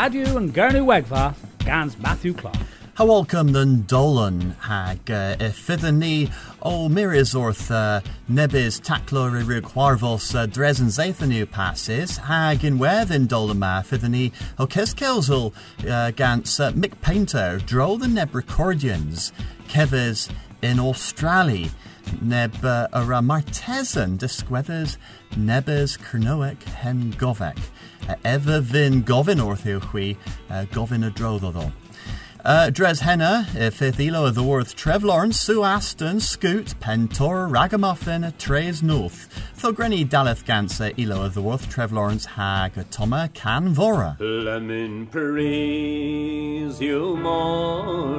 Radio and Gernu Wegva, Gans Matthew Clark. How welcome then Dolan hag uh, ifidani o mirizorth uh, nebis taclo rig warvos uh, dresen zathanu passes hag in Dolan ma fidani o keskelsel uh, gans uh, Mick Paynter droll the neb recordians kevis in Australia neb uh, ara martesan disquethers nebes kernoek hen govek uh, ever vin govin orthiochwi uh, govin a drododol. Uh, Dres Henna, fifth ilo of the worth Trev Lawrence, Sue Aston, Scoot, Pentor, Ragamuffin, Trays North. Thogrenny Daleth Gansa, ilo of the worth Trev Lawrence, Hag, Toma, Can Vora. Praise you more.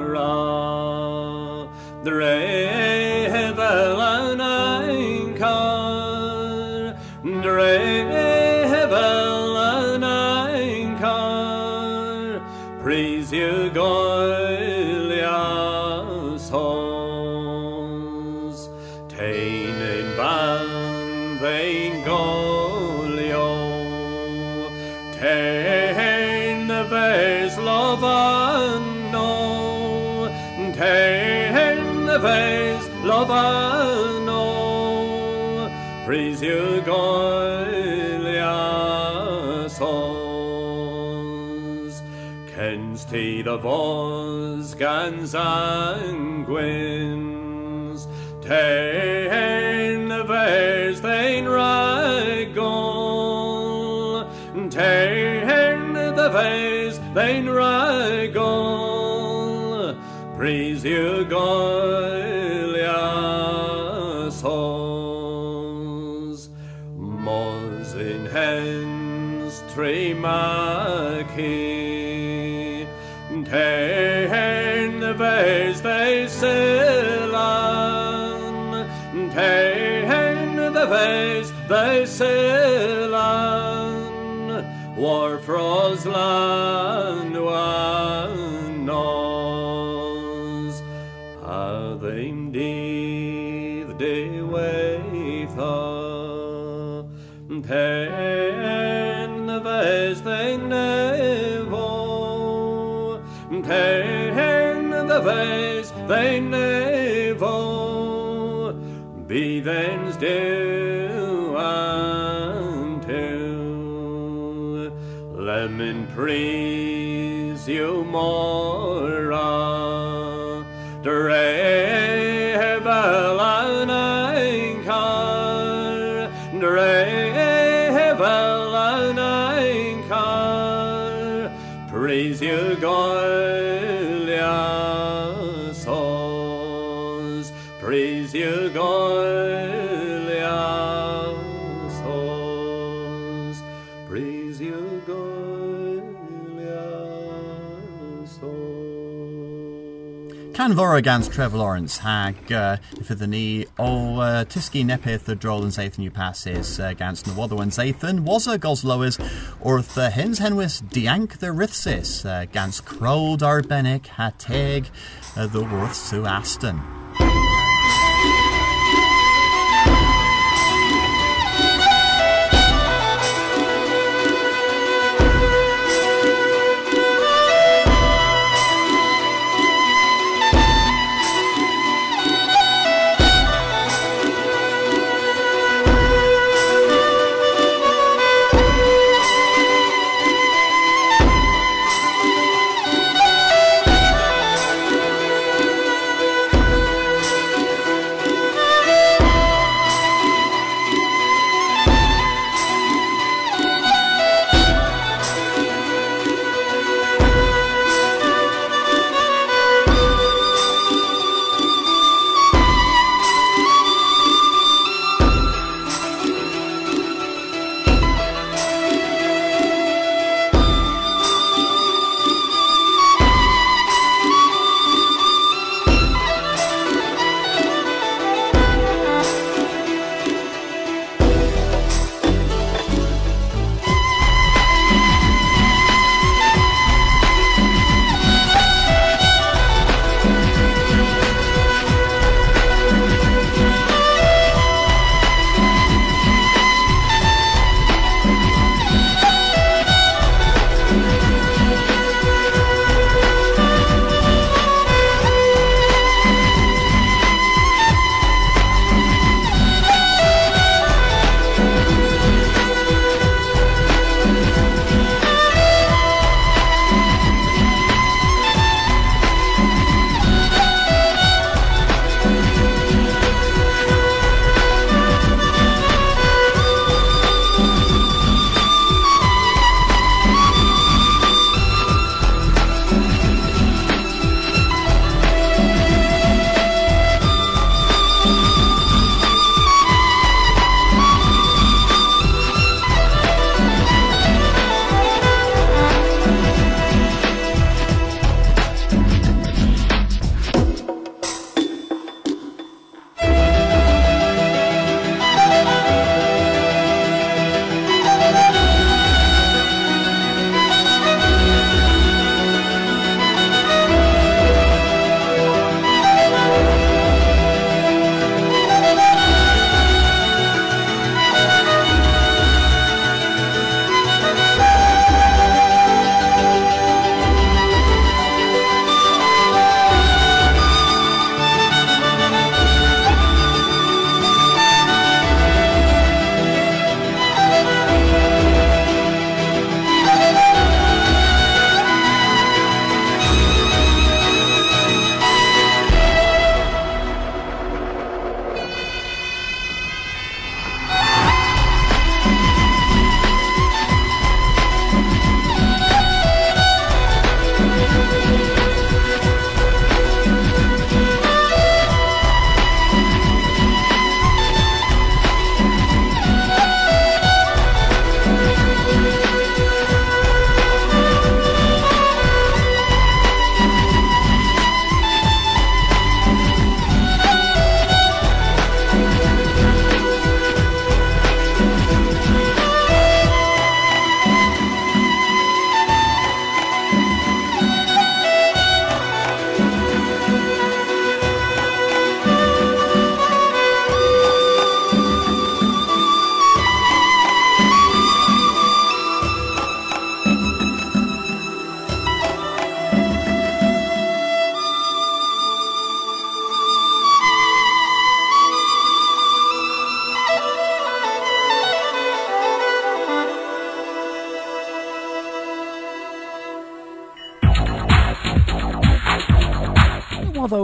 Kens te the vos gans anguins, tain the vase vein ragol, tain the vase vein ragol, praise you goilias war froslan wan nos, a them di the day waitha, tain the vase they nevo, tain the vase they unto, lemon praise you more. Can Vora gans Trev Lawrence hag uh, for the knee o uh, Tiski Nepith the Droll and Zathan you passes uh, gans na and Zathan was a Goslowers orth uh, hens henwis diank the Rithsis uh, gans Arbenic Hateg uh, the Worth Sue Aston.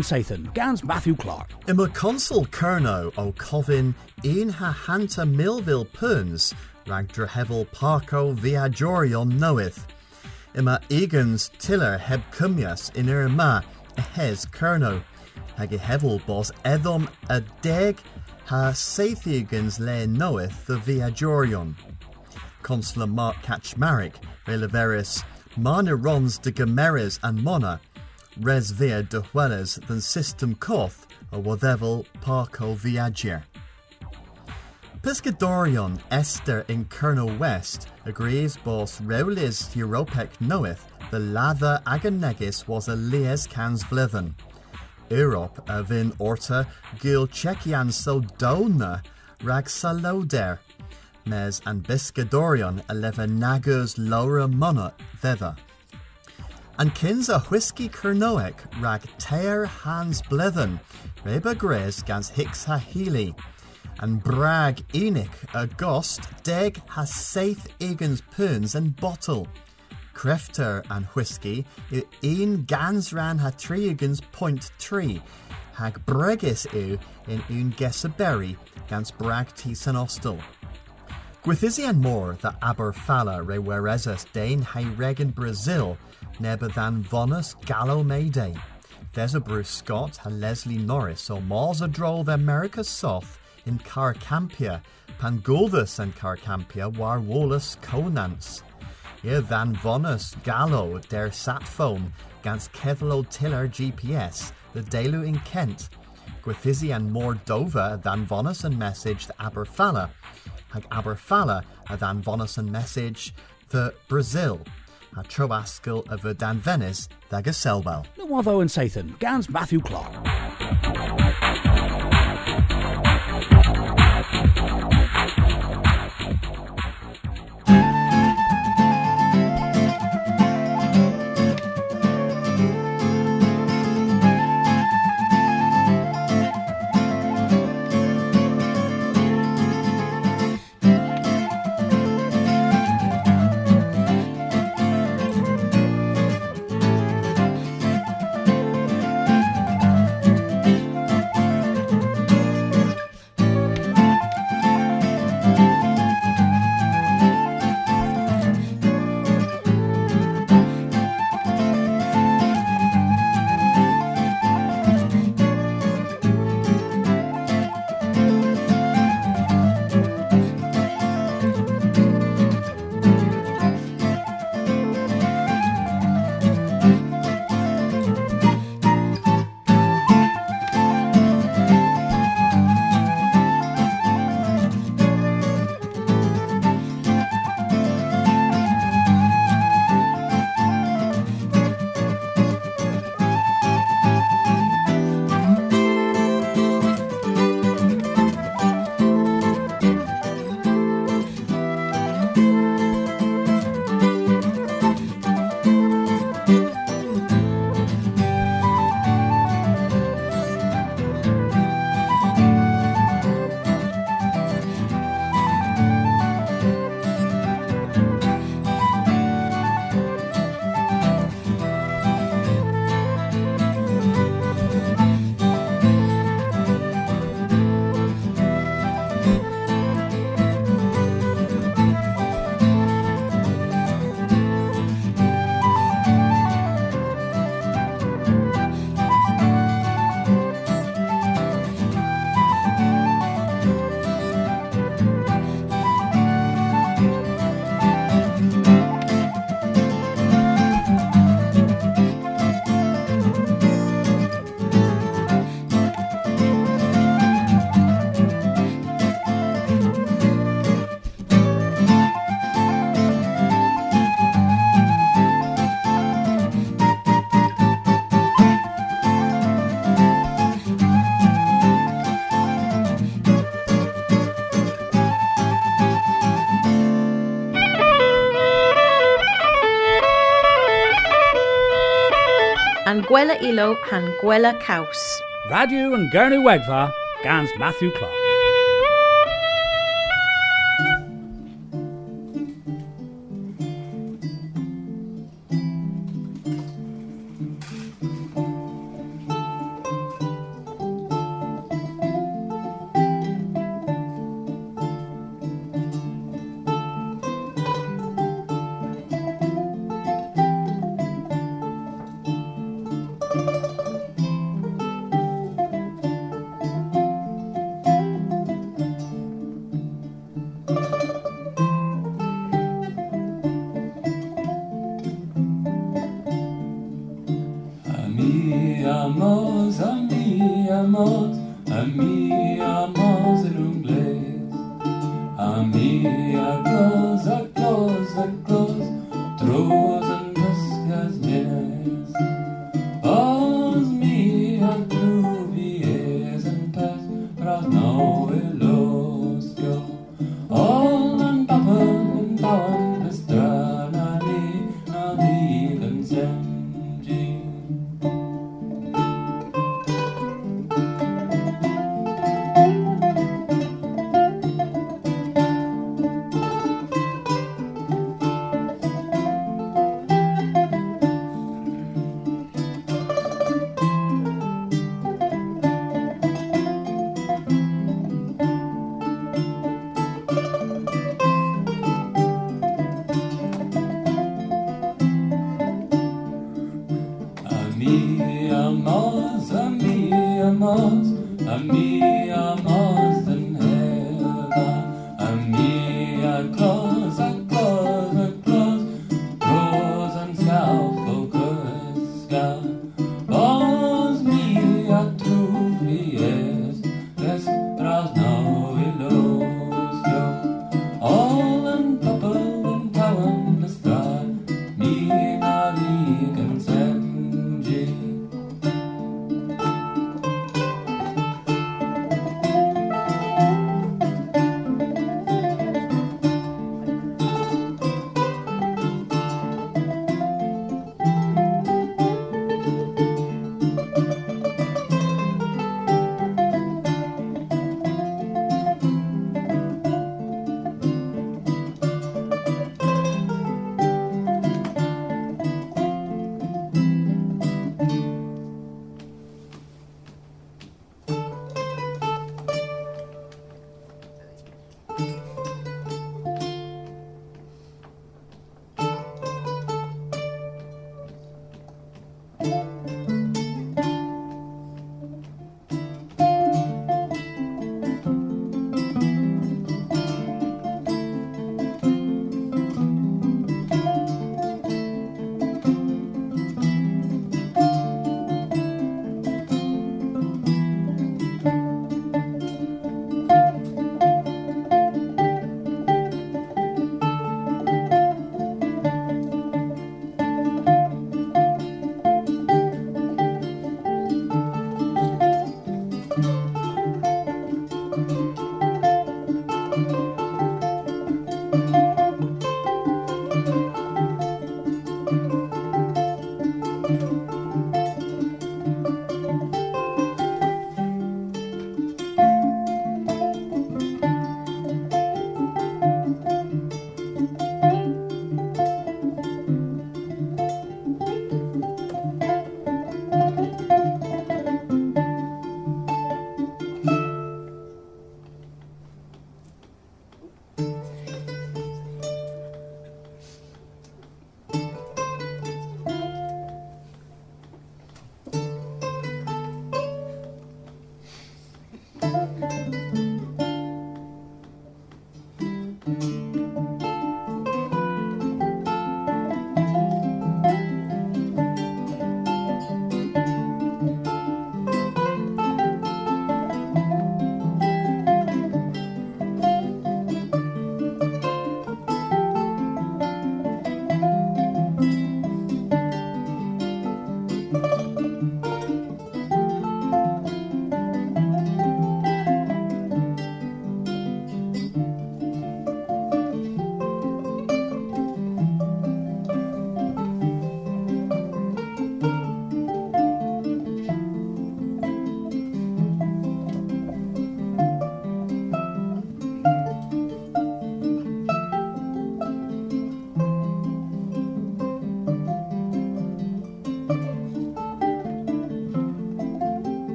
And Sathan, Gans Matthew Clark. Ima consul Kerno o Covin in ha hanta Millville Puns, rag Drehevel Parco Viajorion knoweth. Ima Egans Tiller heb cumyas in Irma, hes Kerno. Hag hevel bos edom a deg ha Sathigans le knoweth the Viajorion. Consular Mark Kaczmarek, Releveris, Mana Rons de Gameres and Mona, res via de hueles than system koth or whatever parco viagier. Piscadorion Esther in Colonel West agrees boss Reulis Europec knoweth the lather agonegis was a lies cans. Europe avin orta gil Czechian so dona rag saloder. Mes and Biscadorion eleven nagos laura mona thither. And kins a whisky kernoek rag teir hans blithen, reba gres gans hicks ha healy. And brag enic a gost deg has saith egans puns and bottle. Crefter and whisky u een gans ran ha triegans point tree. Hag bregis u in un gessaberry gans brag tis an ostel. Gwithisian more the Aberfala re weresus Dane hai regan Brazil, neba than vonus Gallo Mayday. There's a Bruce Scott and Leslie Norris or Mars a droll the America Soth in Carcampia, Panguldus and Carcampia war Wallace Conance. Here than vonus Gallo der Satphone gans Kevlo Tiller GPS, the Delu in Kent. Gwithisian more Dover than vonus and message the Aberfala, hag Aberfalla a than vonus and message the Brazil. A troaskel of a dan Venice, thag a selbel. No and Sathan, Gans Matthew Clark. An gwella ilo han gwella caws. Radio and Gurney Wegva, Gans Matthew Clark.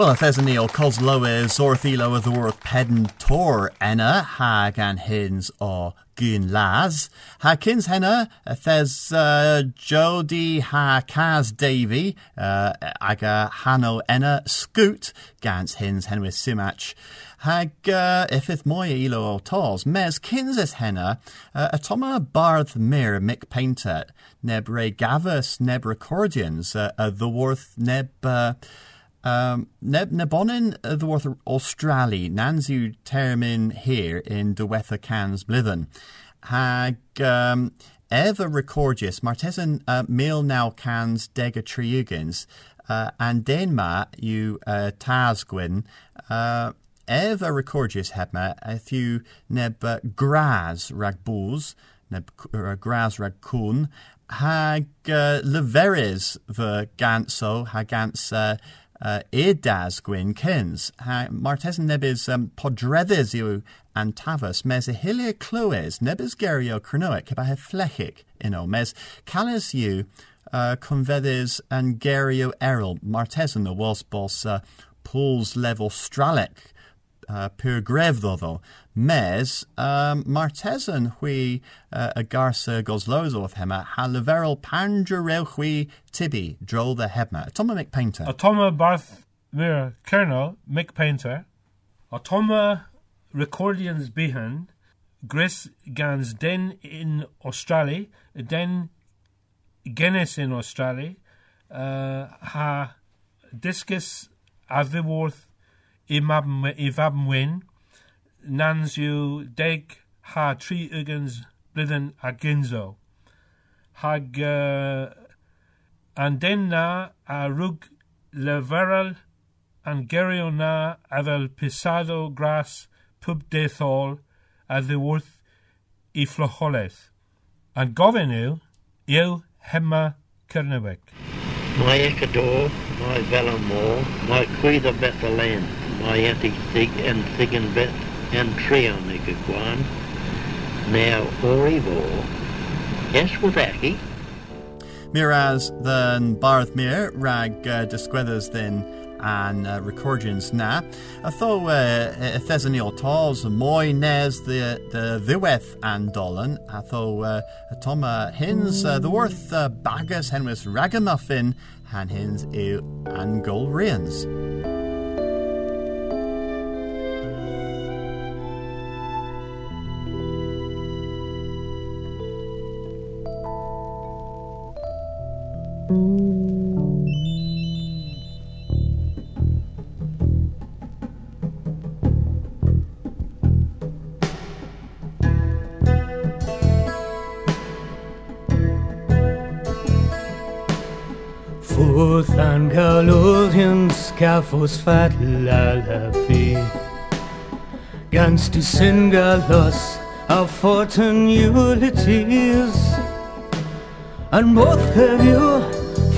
Well, if there's a Neil Cosloes orthilo of the worth pedant tor enna hag and hins or gun las ha kins henna if there's uh, Jody ha Kaz Davy uh, aga Hano enna scoot gans hins hen with simach hag uh, if it moya ilo o tos mes kins es henna. Atoma barth mir mick paynter. Neb re gavus neb the worth neb um, nebonin the worth Australi nanzu termin here in de wether cans blithen. Hag um, ever recordius martesan uh, mil now cans dega triugins uh, and denma you uh, tasgwin uh, ever recordius hebma if you neb uh, graz rag bulls neb uh, graz rag hag uh, leveres the ganso hagans uh, uh, edas gwyn cyns. Ha, Martes nebys um, podreddys yw mes y hilia clywes, nebys gerio cronoic, cyba he flechic, uno, mes calis yw uh, conveddys an gerio eril, Martes yn y was bos uh, pools level stralec, uh, pur gref mes um, hui uh, a garsa of hema ha leverel pangerel hui tibi drol the hebma. Toma Mick Paynter Atoma Barth Mir Colonel Mick Paynter Atoma Recordians Behan Gris Gans Den in Australia Den Guinness in Australia uh, ha Discus Aviworth Ivabmwyn nans Nansiw deg ha tri ygens blydden a gynzo. Hag uh, andenna a rwg leferal an gerio na addel pisado gras pub dethol a ddiwrth i ffloholaeth. A'n gofyn yw, yw Hema Cernyweg. Mae Ecador, mae Fel y Môr, mae Cwydd o Bethlehem, mae Etig Sig yn Sig yn Beth Trion i Gagwan. Now, Orivo, yes, with Aki. Miraz than Barth Mir rag uh, disgwedders then and uh, recordians na. A tho uh, Thesaniol Tals, Moy Nes the the Ddiweth and Dolan, a tho uh, Toma Hins uh, the worth uh, Bagas Henwys Ragamuffin han Hins eu Angol Skafos fat la fi. Ganz du Singalos of fortune utilities And both of you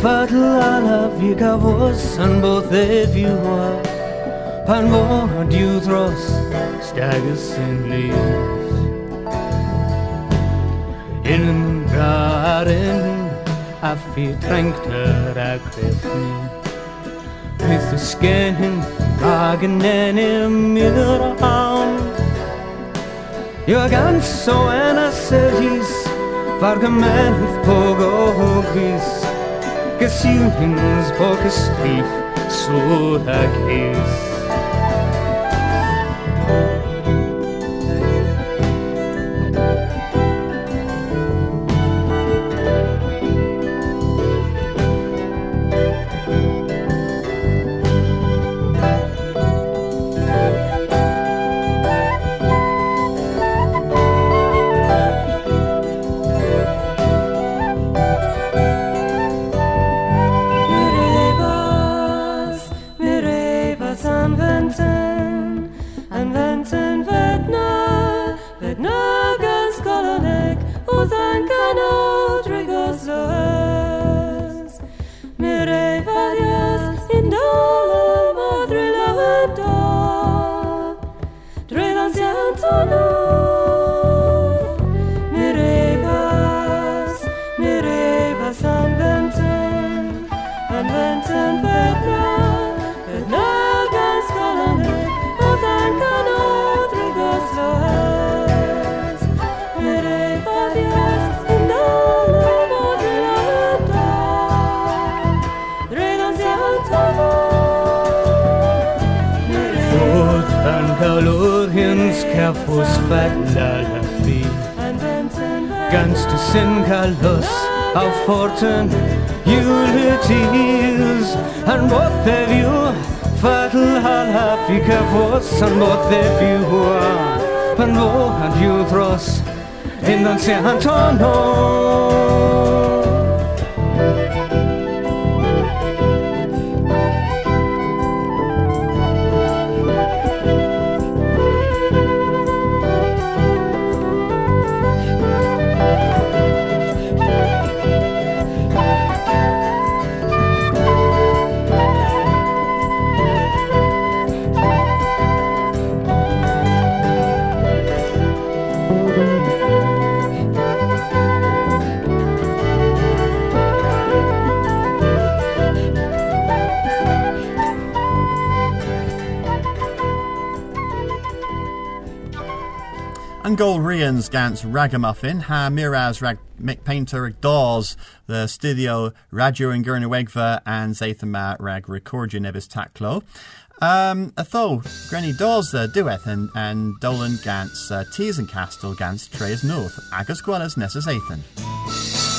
fat la fi gafos And both of you are Pan mod you thros Stagus in leaves In Garin a fi trängter a kryfni With the skin magen en i myrran Jag gan så en a sedis Varga menth på gogis Gesjunins på kestrif så a kis Ganz de Sinkalus auf Forten, Ulysses, and both of you, Fatal Halafi Kerfus, and both of you, and wo and you thros, in the San Antonio. Angol Rians gans Ragamuffin ha Miraz rag painter Dawes the studio Radio in Gurnawegva and Zathama rag recordia nebis taclo. Um, atho Granny Dawes the dueth and, and Dolan gans uh, and Castle gans Trays North Agus Gwellas Nessa Zathan.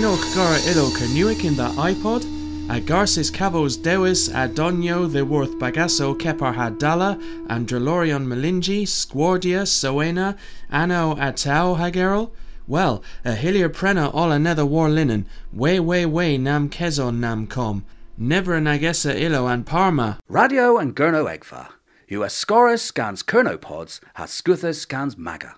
Vinok gara ilo canuic in the iPod, a garsis cavos dewis a donio the worth bagasso kepar hadala, andrelorion melingi, squardia, soena, anno atau hagerol, well, a hillier prena all another war linen, way way way nam kezo nam com, never an agessa ilo and parma. Radio and Gurno Egfa. US Scorus scans Kernopods, has Scuthus scans Maga.